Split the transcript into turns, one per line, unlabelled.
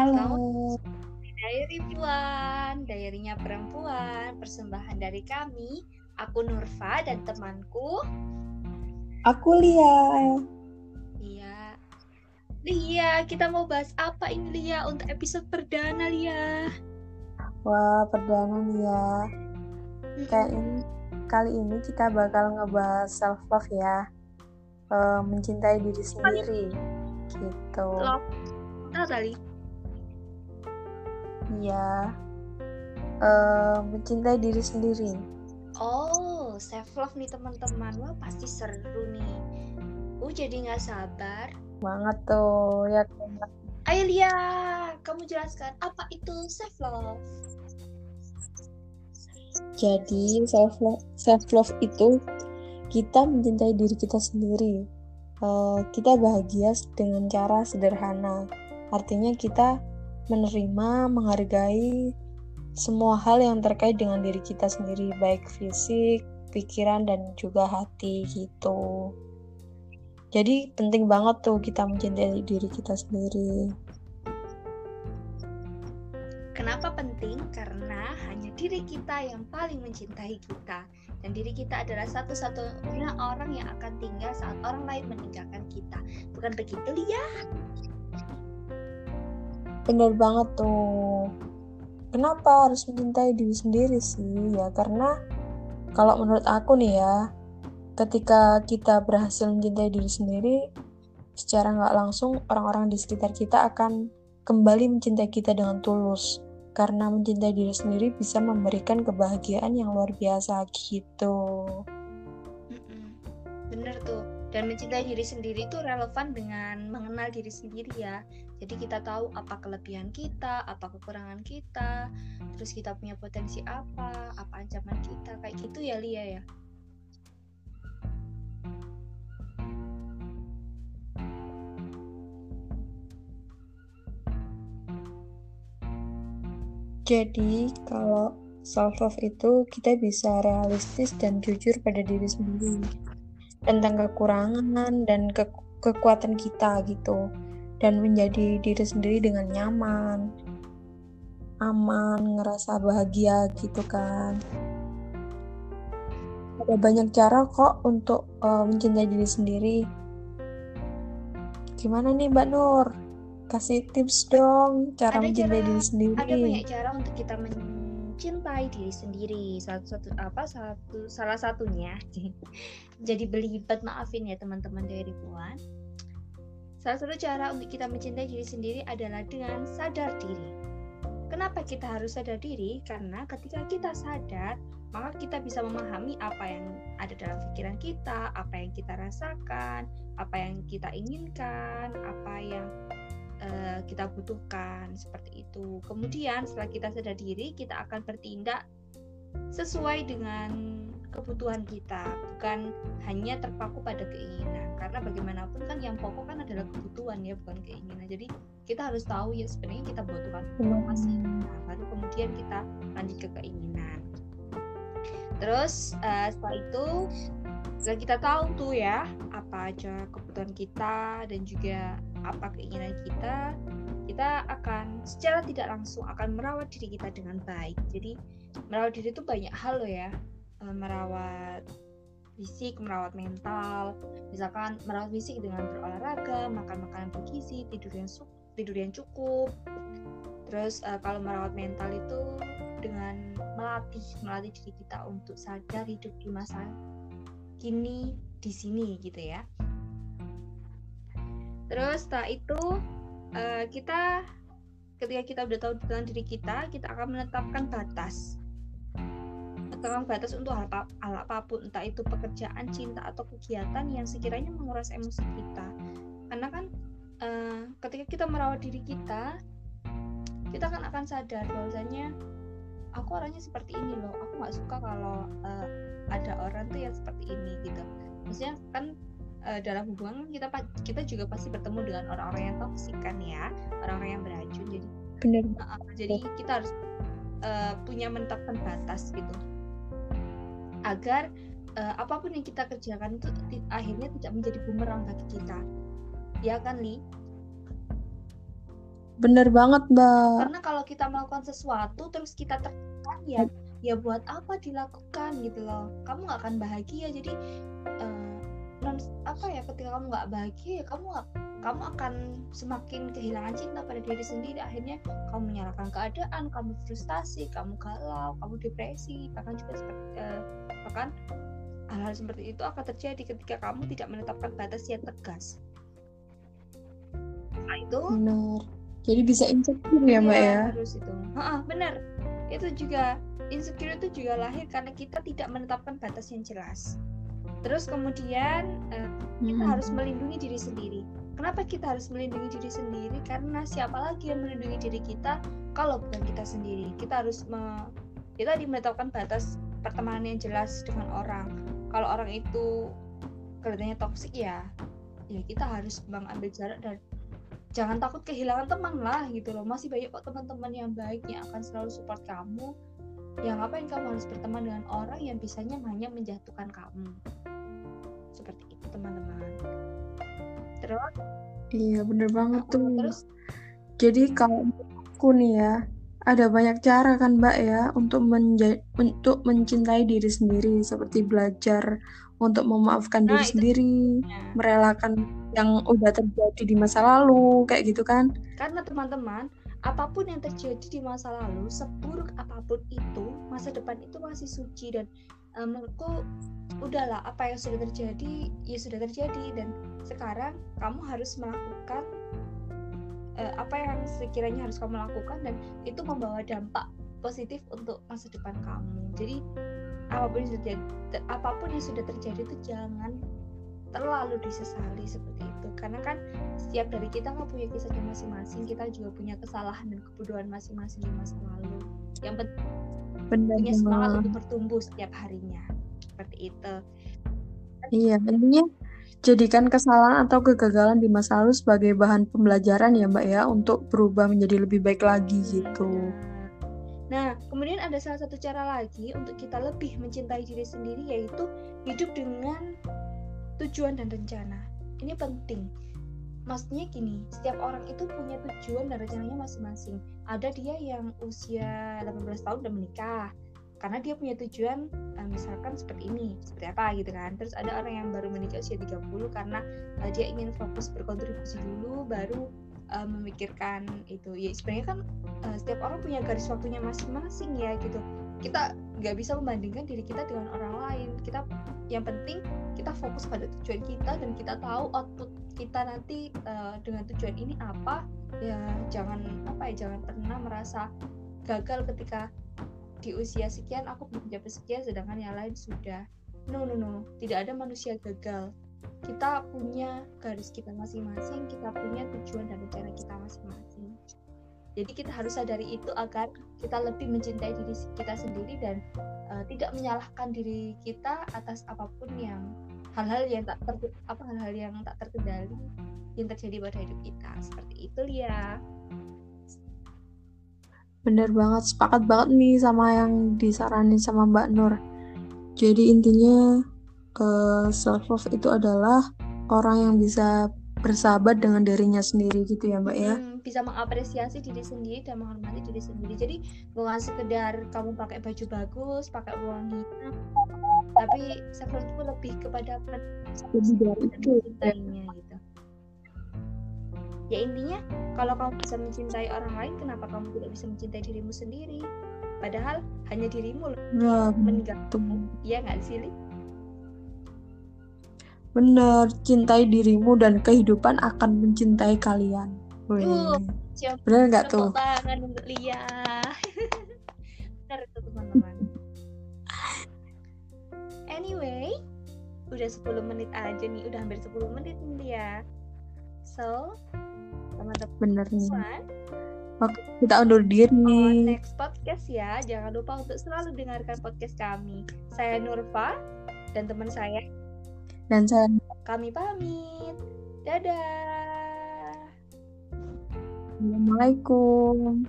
Halo.
Diary Puan, diarynya perempuan, persembahan dari kami, aku Nurfa dan temanku.
Aku Lia.
Iya. Lia, kita mau bahas apa ini Lia untuk episode perdana Lia?
Wah, perdana ya. Kayak ini kali ini kita bakal ngebahas self love ya. Eh, mencintai diri sendiri. Gitu.
Love. Tahu
Iya. Eh, mencintai diri sendiri.
Oh, self love nih teman-teman. Wah, pasti seru nih. Uh, jadi nggak sabar.
Banget tuh ya.
Ayo Lia, kamu jelaskan apa itu self love?
Jadi self love, self love itu kita mencintai diri kita sendiri. Eh, kita bahagia dengan cara sederhana. Artinya kita menerima, menghargai semua hal yang terkait dengan diri kita sendiri, baik fisik, pikiran, dan juga hati gitu. Jadi penting banget tuh kita mencintai diri kita sendiri.
Kenapa penting? Karena hanya diri kita yang paling mencintai kita dan diri kita adalah satu-satunya orang yang akan tinggal saat orang lain meninggalkan kita. Bukan begitu, Lia?
Bener banget tuh. Kenapa harus mencintai diri sendiri sih? Ya karena kalau menurut aku nih ya, ketika kita berhasil mencintai diri sendiri, secara nggak langsung orang-orang di sekitar kita akan kembali mencintai kita dengan tulus. Karena mencintai diri sendiri bisa memberikan kebahagiaan yang luar biasa gitu.
Bener tuh. Dan mencintai diri sendiri itu relevan dengan mengenal diri sendiri ya. Jadi kita tahu apa kelebihan kita, apa kekurangan kita, terus kita punya potensi apa, apa ancaman kita, kayak gitu ya Lia ya.
Jadi, kalau self-love itu kita bisa realistis dan jujur pada diri sendiri tentang kekurangan dan ke kekuatan kita gitu dan menjadi diri sendiri dengan nyaman aman ngerasa bahagia gitu kan. Ada banyak cara kok untuk uh, mencintai diri sendiri. Gimana nih Mbak Nur? Kasih tips dong cara
Ada
mencintai
cara-
diri sendiri.
ada banyak cara untuk kita mencintai diri sendiri. Satu satu apa satu salah satunya. Jadi belibet maafin ya teman-teman dari Puan salah satu cara untuk kita mencintai diri sendiri adalah dengan sadar diri kenapa kita harus sadar diri karena ketika kita sadar maka kita bisa memahami apa yang ada dalam pikiran kita apa yang kita rasakan apa yang kita inginkan apa yang eh, kita butuhkan seperti itu. Kemudian setelah kita sadar diri, kita akan bertindak sesuai dengan kebutuhan kita, bukan hanya terpaku pada keinginan. Karena bagaimanapun kan yang pokok kan adalah kebutuhan ya, bukan keinginan. Jadi kita harus tahu ya sebenarnya kita butuhkan apa sih. Nah, baru kemudian kita lanjut ke keinginan. Terus eh, setelah itu setelah kita tahu tuh ya apa aja kebutuhan kita dan juga apa keinginan kita kita akan secara tidak langsung akan merawat diri kita dengan baik jadi merawat diri itu banyak hal loh ya merawat fisik merawat mental. Misalkan merawat fisik dengan berolahraga makan makanan bergizi tidur yang tidur yang cukup. Terus eh, kalau merawat mental itu dengan melatih melatih diri kita untuk sadar hidup di masa kini di sini gitu ya. Terus setelah itu eh, kita ketika kita udah tahu tentang diri kita kita akan menetapkan batas menetapkan batas untuk hal, hal apa pun entah itu pekerjaan cinta atau kegiatan yang sekiranya menguras emosi kita. Karena kan eh, ketika kita merawat diri kita kita kan akan sadar bahwasanya aku orangnya seperti ini loh. Aku nggak suka kalau eh, ada orang tuh yang seperti ini gitu. Maksudnya kan eh, dalam hubungan kita pa- kita juga pasti bertemu dengan orang-orang yang toksik kan ya orang-orang yang beracun. Jadi
bener.
Uh, jadi kita harus uh, punya menetapkan batas gitu agar uh, apa pun yang kita kerjakan itu akhirnya tidak menjadi bumerang bagi kita. Ya kan Li?
Bener banget mbak.
Karena kalau kita melakukan sesuatu terus kita tertekan ya ya buat apa dilakukan gitu loh. Kamu nggak akan bahagia jadi uh, apa ya ketika kamu nggak bahagia ya kamu gak, kamu akan semakin kehilangan cinta pada diri sendiri. Akhirnya kamu menyalahkan keadaan kamu frustasi kamu galau kamu depresi bahkan juga seperti uh, bahkan hal-hal seperti itu akan terjadi ketika kamu tidak menetapkan batas yang tegas. Nah, itu
benar. Jadi bisa insecure ya mbak ya,
ya? harus itu. Ha, benar. Itu juga insecure itu juga lahir karena kita tidak menetapkan batas yang jelas Terus kemudian uh, kita hmm. harus melindungi diri sendiri. Kenapa kita harus melindungi diri sendiri? Karena siapa lagi yang melindungi diri kita kalau bukan kita sendiri? Kita harus me kita dimenetapkan batas pertemanan yang jelas dengan orang. Kalau orang itu kelihatannya toksik ya, ya kita harus mengambil jarak dan jangan takut kehilangan teman lah gitu loh. Masih banyak kok teman-teman yang baik yang akan selalu support kamu. Yang ngapain kamu harus berteman dengan orang yang bisanya hanya menjatuhkan kamu? Seperti itu teman-teman. Terus?
Iya bener banget tuh. terus? Jadi kalau aku nih ya ada banyak cara kan mbak ya untuk menja untuk mencintai diri sendiri. Seperti belajar untuk memaafkan nah, diri itu. sendiri ya. merelakan yang udah terjadi di masa lalu kayak gitu kan.
Karena teman-teman apa pun yang terjadi di masa lalu seburuk apa pun itu masa depan itu masih suci dan uh, menurutku udahlah apa yang sudah terjadi ya sudah terjadi. Dan sekarang kamu harus melakukan uh, apa yang sekiranya harus kamu lakukan dan itu membawa dampak positif untuk masa depan kamu. Jadi apa pun yang sudah apa pun yang sudah terjadi itu jangan terlalu disesali seperti itu. Karena kan setiap dari kita kan punya kisahnya masing-masing kita juga punya kesalahan dan kebodohan masing-masing di masa lalu. Yang penting Benar punya semangat untuk bertumbuh setiap harinya. Seperti itu.
Iya intinya jadikan kesalahan atau kegagalan di masa lalu sebagai bahan pembelajaran ya mbak ya untuk berubah menjadi lebih baik lagi gitu.
Nah, kemudian ada salah satu cara lagi untuk kita lebih mencintai diri sendiri yaitu hidup dengan tujuan dan rencana. Ini penting maksudnya gini setiap orang itu punya tujuan dan rencananya masing-masing. Ada dia yang usia 18 tahun udah menikah karena dia punya tujuan uh, misalkan seperti ini seperti apa gitu kan. Terus ada orang yang baru menikah usia 30 karena uh, dia ingin fokus berkontribusi dulu baru uh, memikirkan itu. Ya sebenarnya kan uh, setiap orang punya garis waktunya masing-masing ya gitu. Kita nggak bisa membandingkan diri kita dengan orang lain. Kita yang penting kita fokus pada tujuan kita dan kita tahu output kita nanti uh, dengan tujuan ini apa ya jangan apa ya jangan pernah merasa gagal ketika di usia sekian aku belum mencapai sekian sedangkan yang lain sudah. No no no tidak ada manusia gagal. Kita punya garis kita masing-masing kita punya tujuan dan rencana kita masing-masing. Jadi kita harus sadari itu agar kita lebih mencintai diri kita sendiri dan uh, tidak menyalahkan diri kita atas apa pun yang hal-hal yang tak ter apa hal-hal yang tak terkendali yang terjadi pada hidup kita. Seperti itu ya
bener banget sepakat banget nih sama yang disaranin sama Mbak Nur. Jadi intinya ke uh, self love itu adalah orang yang bisa bersahabat dengan dirinya sendiri gitu ya mbak ya.
Hmm, bisa mengapresiasi diri sendiri dan menghormati diri sendiri. Jadi bukan sekedar kamu pakai baju bagus pakai wangi tapi itu lebih kepada lebih dari itu gitu ya intinya kalau kamu bisa mencintai orang lain kenapa kamu tidak bisa mencintai dirimu sendiri padahal hanya dirimu
nah,
meninggalkanmu iya nggak sih Li?
Bener, cintai dirimu dan kehidupan akan mencintai kalian.
Wih. Uh,
Bener nggak tuh?
tangan untuk Lia. Bener tuh teman-teman. Anyway, udah 10 menit aja nih, udah hampir 10 menit nih ya. So, teman-teman
bener nih. Oke, kita undur diri. Oh,
next podcast ya. Jangan lupa untuk selalu dengarkan podcast kami. Saya Nurfa dan teman saya
dan saya
kami pamit. Dadah.
Assalamualaikum.